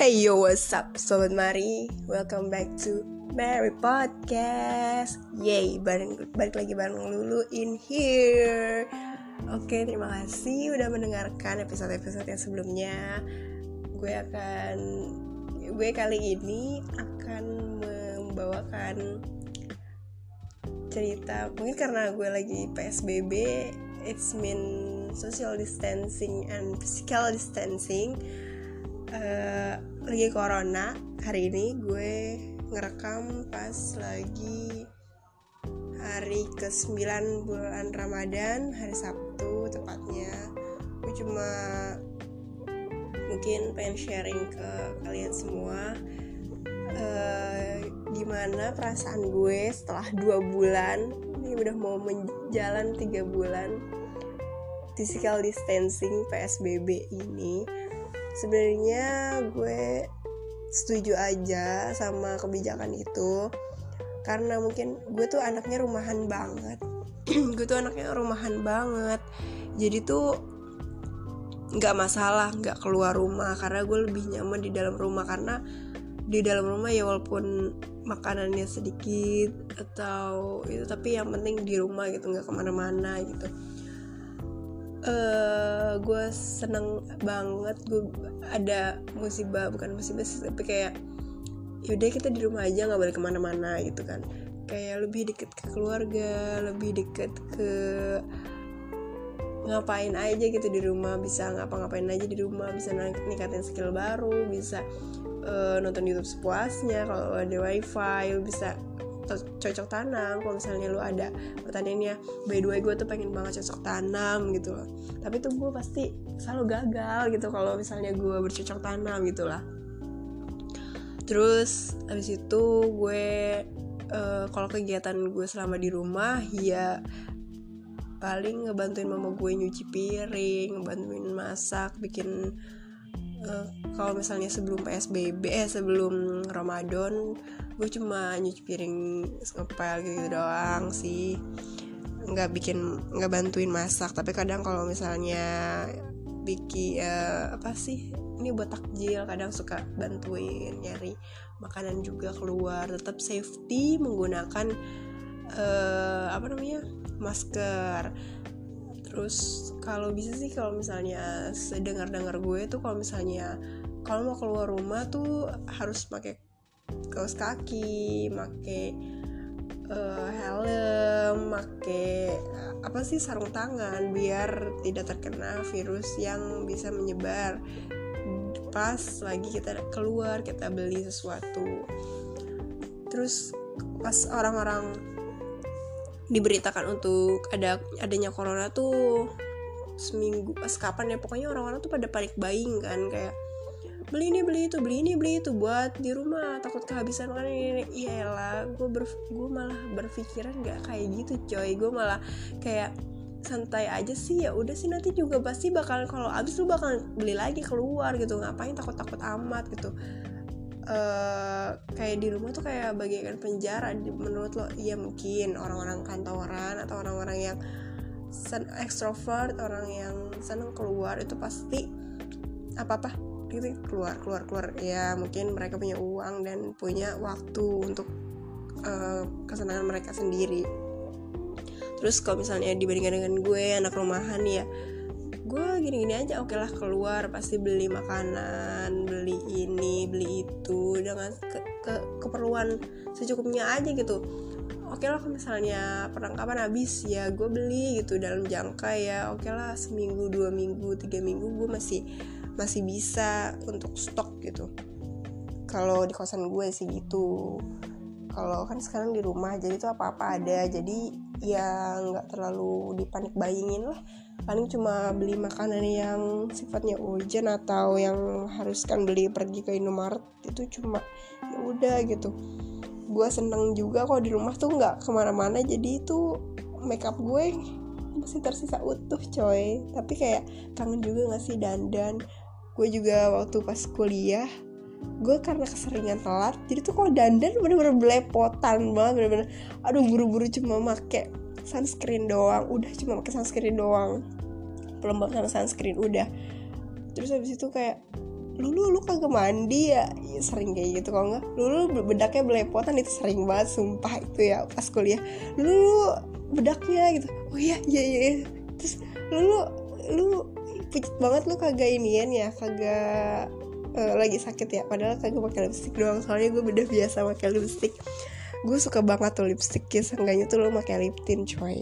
Hey yo, what's up, Sobat Mari? Welcome back to Mary Podcast. Yay, bareng, balik lagi bareng Lulu in here. Oke, terima kasih udah mendengarkan episode-episode yang sebelumnya. Gue akan, gue kali ini akan membawakan cerita. Mungkin karena gue lagi PSBB, it's mean social distancing and physical distancing uh, lagi corona hari ini gue ngerekam pas lagi hari ke-9 bulan Ramadan hari Sabtu tepatnya. Gue cuma mungkin pengen sharing ke kalian semua uh, gimana perasaan gue setelah dua bulan. Ini udah mau menjalan tiga bulan. Physical distancing PSBB ini sebenarnya gue setuju aja sama kebijakan itu. Karena mungkin gue tuh anaknya rumahan banget. Gue tuh anaknya rumahan banget. Jadi tuh nggak masalah nggak keluar rumah. Karena gue lebih nyaman di dalam rumah. Karena di dalam rumah ya walaupun makanannya sedikit atau itu tapi yang penting di rumah gitu nggak ke mana-mana gitu uh, gue seneng banget gue ada musibah bukan musibah tapi kayak yaudah kita di rumah aja nggak boleh ke mana-mana gitu kan. Kayak lebih deket ke keluarga lebih deket ke ngapain aja gitu di rumah bisa ngapa-ngapain aja di rumah bisa ningkatin skill baru bisa uh, nonton YouTube sepuasnya kalau ada wifi bisa cocok tanam kalau misalnya lu ada pertanyaannya by the way gue tuh pengen banget cocok tanam gitu loh. Tapi tuh gue pasti selalu gagal gitu kalau misalnya gue bercocok tanam gitu lah. Terus habis itu gue uh, kalau kegiatan gue selama di rumah ya paling ngebantuin mama gue nyuci piring ngebantuin masak bikin uh, kalau misalnya sebelum PSBB eh sebelum Ramadan gue cuma nyuci piring ngepel gitu doang sih. Nggak bikin nggak bantuin masak. Tapi kadang kalau misalnya bikin uh, apa sih ini buat takjil kadang suka bantuin nyari makanan juga keluar. Tetap safety menggunakan uh, apa namanya masker terus kalau bisa sih kalau misalnya sedengar dengar gue tuh kalau misalnya kalau mau keluar rumah tuh harus pakai kaos kaki make uh, helm make apa sih sarung tangan biar tidak terkena virus yang bisa menyebar pas lagi kita keluar kita beli sesuatu. Terus pas orang-orang diberitakan untuk ada adanya corona tuh seminggu pas kapan ya pokoknya orang-orang tuh pada panik buying kan kayak beli ini beli itu beli ini beli itu buat di rumah takut kehabisan kan ini iya lah gue gue malah berpikiran nggak kayak gitu coy. Gue malah kayak santai aja sih ya udah sih nanti juga pasti bakal kalau abis lu bakal beli lagi keluar gitu ngapain takut takut amat gitu Uh, kayak di rumah tuh kayak bagian penjara. Menurut lo iya mungkin orang-orang kantoran atau orang-orang yang sen extrovert orang yang seneng keluar itu pasti apa apa gitu keluar keluar keluar. Ya mungkin mereka punya uang dan punya waktu untuk uh, kesenangan mereka sendiri. Terus kalau misalnya dibandingkan dengan gue anak rumahan ya gue gini-gini aja oke lah keluar pasti beli makanan beli ini beli itu dengan ke, ke keperluan secukupnya aja gitu. Oke lah kalau misalnya perlengkapan habis ya gue beli gitu dalam jangka ya oke lah seminggu dua minggu tiga minggu gue masih masih bisa untuk stok gitu. Kalau di kosan gue sih gitu. Kalau kan sekarang di rumah jadi tuh apa-apa ada. Jadi ya nggak terlalu dipanik bayingin lah. Paling cuma beli makanan yang sifatnya urgent atau yang haruskan beli pergi ke Indomaret itu cuma ya udah gitu. Gue seneng juga kok di rumah tuh nggak ke mana-mana jadi itu makeup gue masih tersisa utuh coy. Tapi kayak kangen juga gak sih dandan? Gue juga waktu pas kuliah gue karena keseringan telat jadi tuh kalau dandan bener-bener belepotan banget bener-bener aduh buru-buru cuma make sunscreen doang udah cuma pakai sunscreen doang. Pelembab sama sunscreen udah. Terus habis itu kayak lu lu, lu kagak mandi ya? ya sering kayak gitu kalau nggak. Lu, lu bedaknya belepotan itu sering banget sumpah itu ya pas kuliah. Lu, lu bedaknya gitu. Oh iya iya iya, iya. terus lu lu lu pucet banget lu kagak inian ya kagak uh, lagi sakit ya. Padahal kagak pakai lipstick doang. Soalnya gue beda biasa pakai lipstick. Gue suka banget tuh lipstick. Ya seenggaknya tuh lo pakai lip tint coy.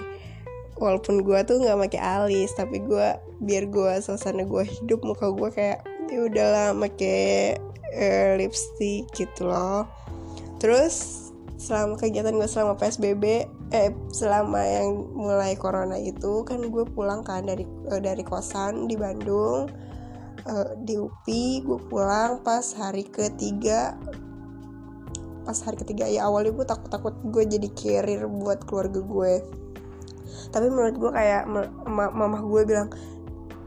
Walaupun gue tuh nggak pakai alis tapi gue biar gue suasana gue hidup muka gue kayak ya udahlah pakai uh, lipstick gitu loh. Terus selama kegiatan gue selama psbb eh selama yang mulai corona itu kan gue pulang kan dari uh, dari kosan di Bandung uh, di UPI gue pulang pas hari ketiga. Pas hari ketiga ya awalnya gue takut takut gue jadi carrier buat keluarga gue tapi menurut gue kayak mamah gue bilang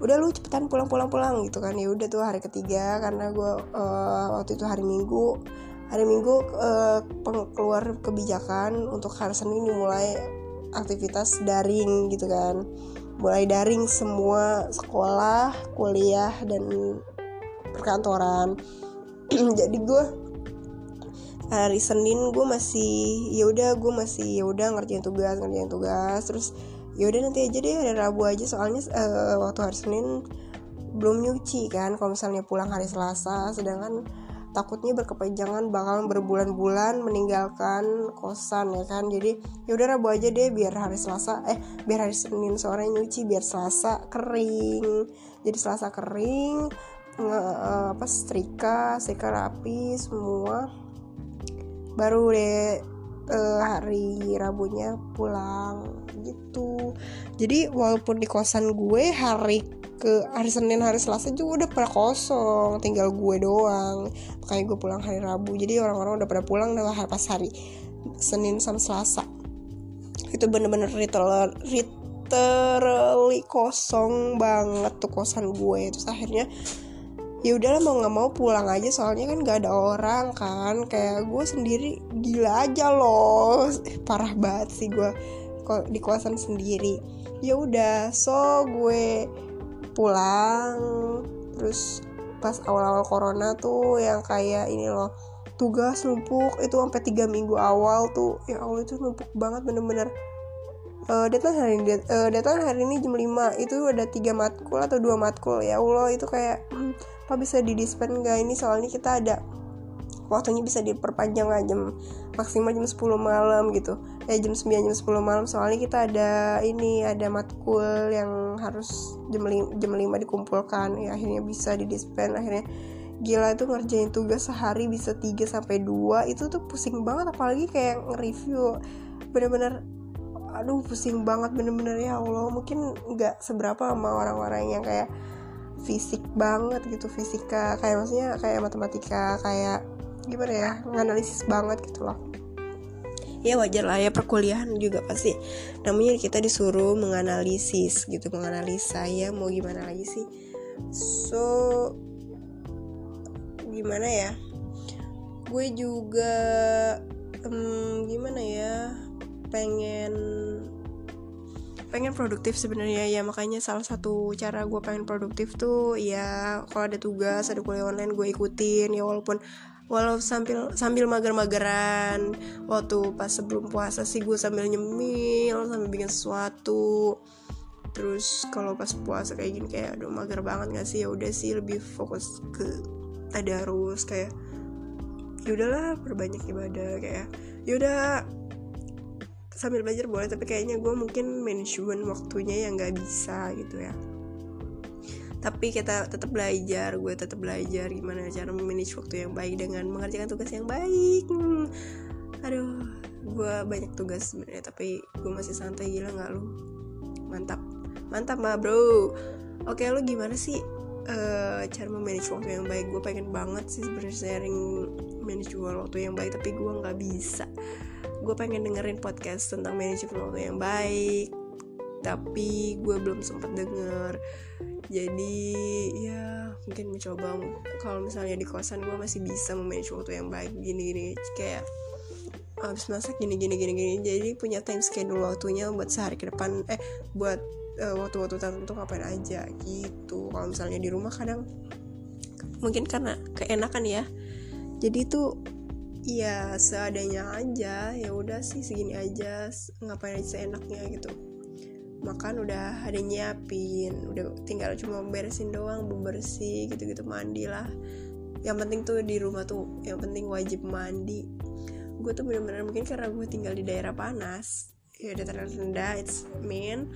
udah lu cepetan pulang pulang pulang gitu kan. Ya udah tuh hari ketiga karena gue uh, waktu itu hari minggu. Hari minggu uh, keluar kebijakan untuk hari senin mulai aktivitas daring gitu kan mulai daring semua sekolah kuliah dan perkantoran. Jadi gue hari Senin gue masih ya udah gue masih ya udah ngerjain tugas ngerjain tugas. Terus ya udah nanti aja deh hari Rabu aja. Soalnya uh, waktu hari Senin belum nyuci kan kalau misalnya pulang hari Selasa. Sedangkan takutnya berkepanjangan bakal berbulan-bulan meninggalkan kosan ya kan? Jadi ya udah Rabu aja deh biar hari Selasa eh biar hari Senin sore nyuci biar Selasa kering. Jadi Selasa kering nge, uh, apa setrika setrika rapi semua. Baru deh uh, hari Rabunya pulang gitu. Jadi walaupun di kosan gue hari ke hari Senin hari Selasa juga udah pada kosong tinggal gue doang. Makanya gue pulang hari Rabu. Jadi orang-orang udah pada pulang udah pas hari Senin sama Selasa. Itu bener-bener literal literally kosong banget tuh kosan gue. Terus akhirnya ya udahlah mau nggak mau pulang aja soalnya kan gak ada orang kan. Kayak gue sendiri gila aja loh. Parah banget sih gue di kawasan sendiri. Ya udah so gue pulang terus pas awal-awal corona tuh yang kayak ini loh tugas numpuk itu sampai tiga minggu awal tuh. Ya allah itu numpuk banget bener-bener uh, datang hari ini uh, hari ini jam 5 itu ada tiga matkul atau dua matkul. Ya allah itu kayak hmm, apa bisa didispen gak ini soalnya kita ada waktunya bisa diperpanjang lah jam maksimal jam 10 malam gitu. Eh jam 9 jam 10 malam. Soalnya kita ada ini ada matkul yang harus jam 5, jam 5 dikumpulkan. Ya akhirnya bisa didispen. Akhirnya gila itu ngerjain tugas sehari bisa 3 sampai 2 itu tuh pusing banget apalagi kayak nge-review. Bener-bener aduh pusing banget bener-bener ya Allah. Mungkin nggak seberapa sama orang-orang yang kayak fisik banget gitu fisika. Kayak maksudnya kayak matematika kayak gimana ya nganalisis banget gitu loh. Ya wajar lah ya perkuliahan juga pasti. Namanya kita disuruh menganalisis gitu menganalisa. Ya mau gimana lagi sih? So gimana ya? Gue juga um, gimana ya? Pengen pengen produktif sebenarnya ya. Makanya salah satu cara gue pengen produktif tuh ya kalau ada tugas ada kuliah online gue ikutin. Ya walaupun walau sambil sambil mager-mageran waktu pas sebelum puasa sih gue sambil nyemil sambil bikin sesuatu. Terus kalau pas puasa kayak gini kayak aduh mager banget gak sih? Ya udah sih lebih fokus ke tadarus kayak ya udahlah perbanyak ibadah kayak ya udah sambil belajar boleh tapi kayaknya gue mungkin manajemen waktunya yang nggak bisa gitu ya. Tapi kita tetap belajar gue tetap belajar gimana cara memanage waktu yang baik dengan mengerjakan tugas yang baik. Hmm. aduh gue banyak tugas sebenarnya tapi gue masih santai gila nggak lu? Mantap. Mantap mah bro. Oke lu gimana sih uh, cara memanage waktu yang baik. Gue pengen banget sih sebenarnya sharing manage waktu yang baik tapi gue nggak bisa. Gue pengen dengerin podcast tentang manajemen waktu yang baik tapi gue belum sempat denger. Jadi ya mungkin mencoba. Kalau misalnya di kosan gue masih bisa memanage waktu yang baik. Gini gini kayak habis masak gini gini gini gini jadi punya time schedule waktunya buat sehari ke depan eh buat waktu-waktu tertentu ngapain aja gitu. Kalau misalnya di rumah kadang mungkin karena keenakan ya. Jadi tuh ya seadanya aja ya udah sih segini aja ngapain aja seenaknya gitu. Makan udah ada nyiapin udah tinggal cuma beresin doang bebersih gitu-gitu mandi lah. Yang penting tuh di rumah tuh yang penting wajib mandi. Gue tuh bener-bener mungkin karena gue tinggal di daerah panas ya dataran rendah it's mean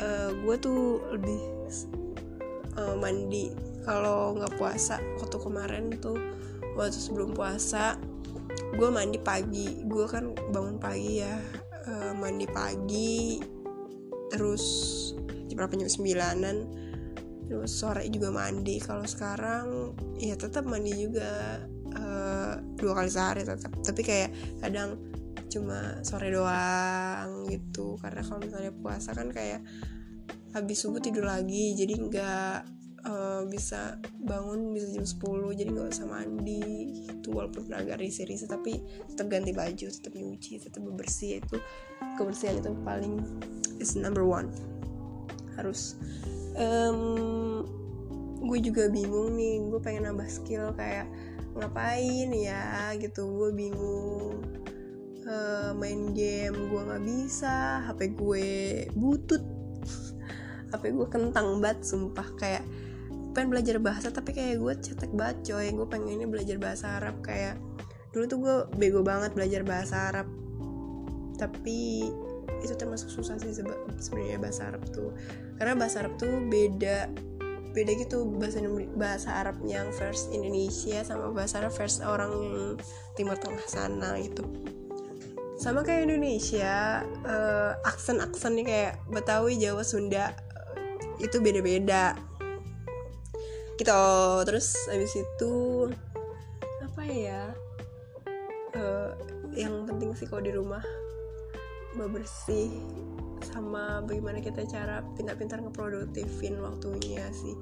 uh, gue tuh lebih uh, mandi. Kalau nggak puasa waktu kemarin tuh waktu sebelum puasa gue mandi pagi. Gue kan bangun pagi ya uh, mandi pagi terus jam berapa? Jam sembilanan. Terus sore juga mandi. Kalau sekarang ya tetap mandi juga uh, dua kali sehari tetap. Tapi kayak kadang cuma sore doang gitu. Karena kalau misalnya puasa kan kayak habis subuh tidur lagi jadi nggak uh, bisa bangun bisa jam 10 jadi nggak usah mandi itu walaupun agak risih-risih tapi tetap ganti baju tetap nyuci tetap bersih itu kebersihan itu paling is number one. Harus um, gue juga bingung nih gue pengen nambah skill kayak ngapain ya gitu. Gue bingung uh, main game gue nggak bisa hp gue butut. Hp gue kentang banget sumpah. Kayak pengen belajar bahasa tapi kayak gue cetek banget coy. Gue pengennya belajar bahasa Arab. Kayak dulu tuh gue bego banget belajar bahasa Arab. Tapi itu termasuk susah sih sebenarnya bahasa Arab tuh. Karena bahasa Arab tuh beda beda gitu bahasa bahasa Arab yang first Indonesia sama bahasa Arab first orang Timur Tengah sana gitu sama kayak Indonesia uh, aksen aksennya kayak Betawi Jawa Sunda uh, itu beda-beda. Gitu. Terus habis itu apa ya uh, yang penting sih kalau di rumah bersih sama bagaimana kita cara pintar-pintar ngeproduktifin waktunya sih.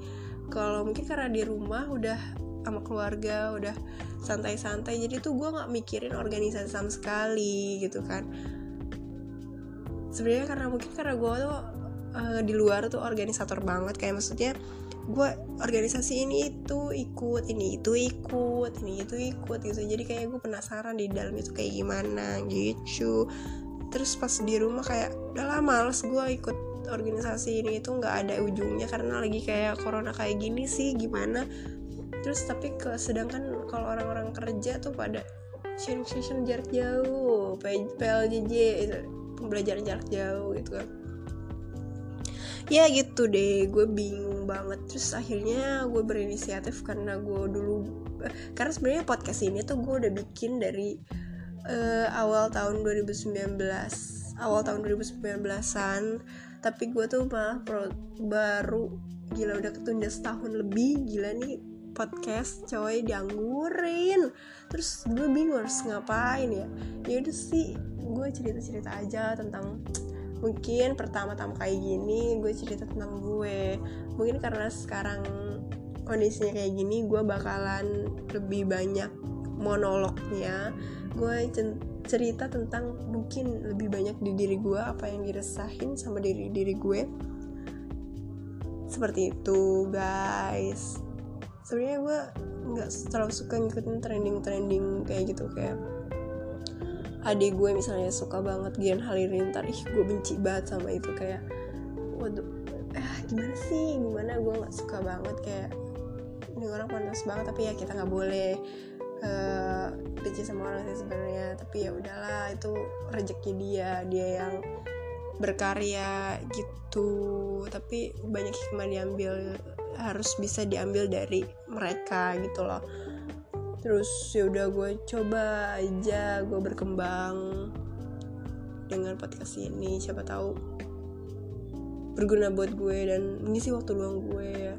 Kalau mungkin karena di rumah udah sama keluarga udah santai-santai. Jadi tuh gue nggak mikirin organisasi sama sekali gitu kan. Sebenarnya karena mungkin karena gue tuh uh, di luar tuh organisator banget. Kayak maksudnya gue organisasi ini itu ikut ini itu ikut ini itu ikut gitu. Jadi kayak gue penasaran di dalam itu kayak gimana gitu. Terus pas di rumah kayak udah lah males gue ikut organisasi ini. Itu nggak ada ujungnya karena lagi kayak corona kayak gini sih gimana terus tapi ke sedangkan kalau orang-orang kerja tuh pada sharing session jarak jauh PLJJ itu pembelajaran jarak jauh gitu kan. Ya gitu deh gue bingung banget. Terus akhirnya gue berinisiatif karena gue dulu karena sebenarnya podcast ini tuh gue udah bikin dari uh, awal tahun 2019 awal tahun 2019an tapi gue tuh pro, baru gila udah ketunda setahun lebih gila nih podcast coy dianggurin. Terus gue bingung harus ngapain ya. Ya udah sih gue cerita cerita aja tentang mungkin pertama-tama kayak gini gue cerita tentang gue. Mungkin karena sekarang kondisinya kayak gini gue bakalan lebih banyak monolognya. Gue cerita tentang mungkin lebih banyak di diri gue apa yang diresahin sama diri diri gue. Seperti itu guys sebenarnya gue nggak terlalu suka ngikutin trending trending kayak gitu kayak adik gue misalnya suka banget Gian Halilintar. Ih gue benci banget sama itu kayak waduh eh gimana sih? Gimana gue nggak suka banget? Kayak ini orang panas banget tapi ya kita nggak boleh uh, benci sama orang sih sebenarnya. Tapi ya udahlah itu rezeki dia dia yang berkarya gitu. Tapi banyak hikmah diambil harus bisa diambil dari mereka gitu loh. Terus ya udah gue coba aja gue berkembang dengan podcast ini siapa tahu berguna buat gue dan mengisi waktu luang gue ya.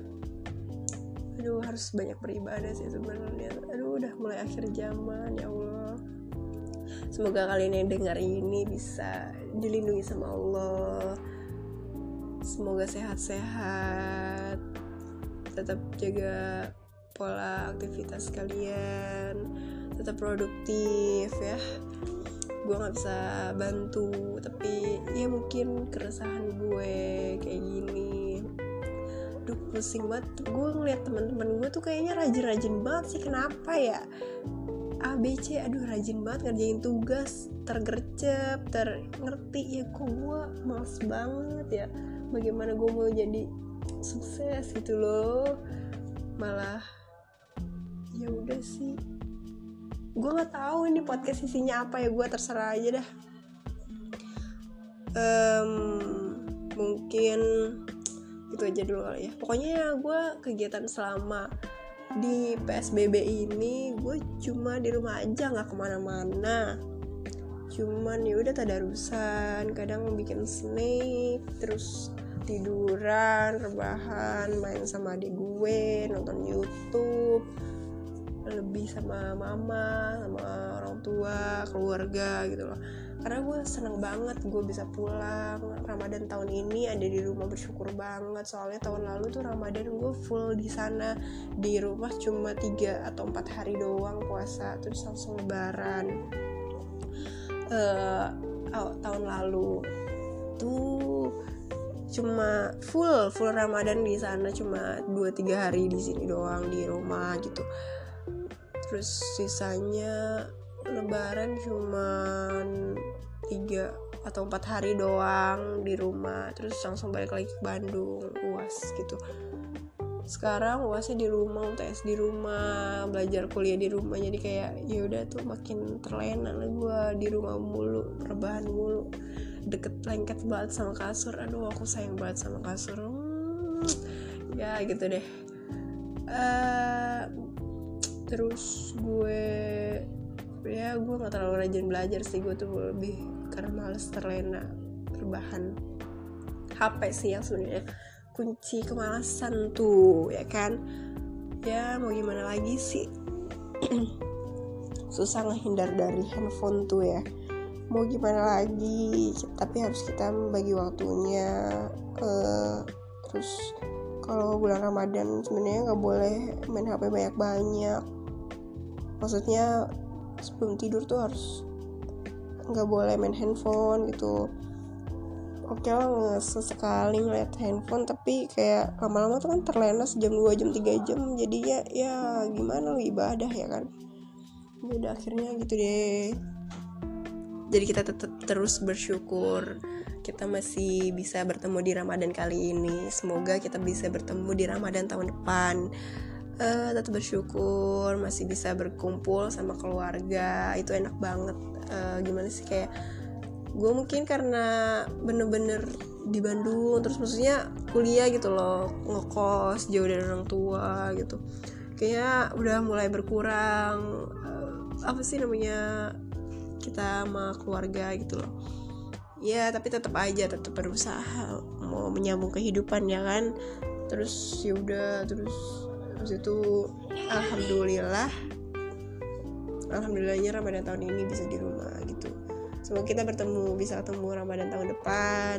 Aduh harus banyak beribadah sih sebenarnya. Aduh udah mulai akhir zaman ya Allah. Semoga kalian yang dengar ini bisa dilindungi sama Allah. Semoga sehat-sehat tetap jaga pola aktivitas kalian tetap produktif ya. Gue nggak bisa bantu tapi ya mungkin keresahan gue kayak gini. Aduh pusing banget. Gue ngeliat teman-teman gue tuh kayaknya rajin-rajin banget sih. Kenapa ya? A B C aduh rajin banget ngerjain tugas. Tergercep ter ngerti ya kok gue males banget ya? Bagaimana gue mau jadi sukses gitu loh. Malah ya udah sih. Gue nggak tahu ini podcast isinya apa ya gue terserah aja dah. Um, mungkin itu aja dulu kali ya. Pokoknya gue kegiatan selama di PSBB ini gue cuma di rumah aja nggak ke mana-mana. Cuman ya udah tadarusan kadang bikin snack terus tiduran rebahan main sama adik gue nonton YouTube lebih sama mama sama orang tua keluarga gitu loh. Karena gue seneng banget gue bisa pulang. Ramadan tahun ini ada di rumah bersyukur banget. Soalnya tahun lalu tuh Ramadan gue full di sana. Di rumah cuma tiga atau empat hari doang puasa terus langsung lebaran. Uh, oh, tahun lalu tuh cuma full full Ramadan di sana cuma dua tiga hari di sini doang di rumah gitu. Terus sisanya lebaran cuman tiga atau empat hari doang di rumah. Terus langsung balik lagi ke Bandung uas gitu. Sekarang uasnya di rumah UTS di rumah belajar kuliah di rumah. Jadi kayak ya udah tuh makin terlena gue di rumah mulu rebahan mulu deket lengket banget sama kasur. Aduh aku sayang banget sama kasur. Hmm, ya gitu deh. Uh, terus gue ya gue nggak terlalu rajin belajar sih. Gue tuh lebih karena males terlena berbahan HP sih yang sebenarnya. Kunci kemalasan tuh ya kan? Ya mau gimana lagi sih? Susah ngehindar dari handphone tuh ya mau gimana lagi tapi harus kita membagi waktunya uh, terus kalau bulan Ramadan sebenarnya nggak boleh main HP banyak banyak. Maksudnya sebelum tidur tuh harus nggak boleh main handphone gitu. Oke lah sesekali ngeliat handphone tapi kayak lama-lama tuh kan terlena sejam dua jam tiga jam jadinya ya gimana lo ibadah ya kan. Udah akhirnya gitu deh jadi kita tetap terus bersyukur kita masih bisa bertemu di Ramadan kali ini. Semoga kita bisa bertemu di Ramadan tahun depan. Uh, tetap bersyukur masih bisa berkumpul sama keluarga. Itu enak banget. Uh, gimana sih kayak gue mungkin karena bener-bener di Bandung terus maksudnya kuliah gitu loh ngekos jauh dari orang tua gitu. Kayaknya udah mulai berkurang uh, apa sih namanya kita sama keluarga gitu loh. Ya tapi tetap aja tetap berusaha mau menyambung kehidupan ya kan? Terus yaudah terus habis itu alhamdulillah alhamdulillahnya Ramadan tahun ini bisa di rumah gitu. Semoga kita bertemu bisa ketemu Ramadan tahun depan.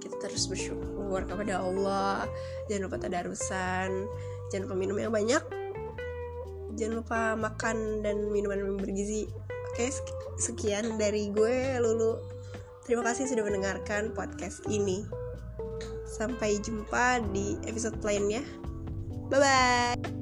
Kita terus bersyukur kepada Allah. Jangan lupa tadarusan. Jangan lupa minum yang banyak. Jangan lupa makan dan minuman bergizi oke sekian dari gue Lulu. Terima kasih sudah mendengarkan podcast ini. Sampai jumpa di episode lainnya. Bye bye.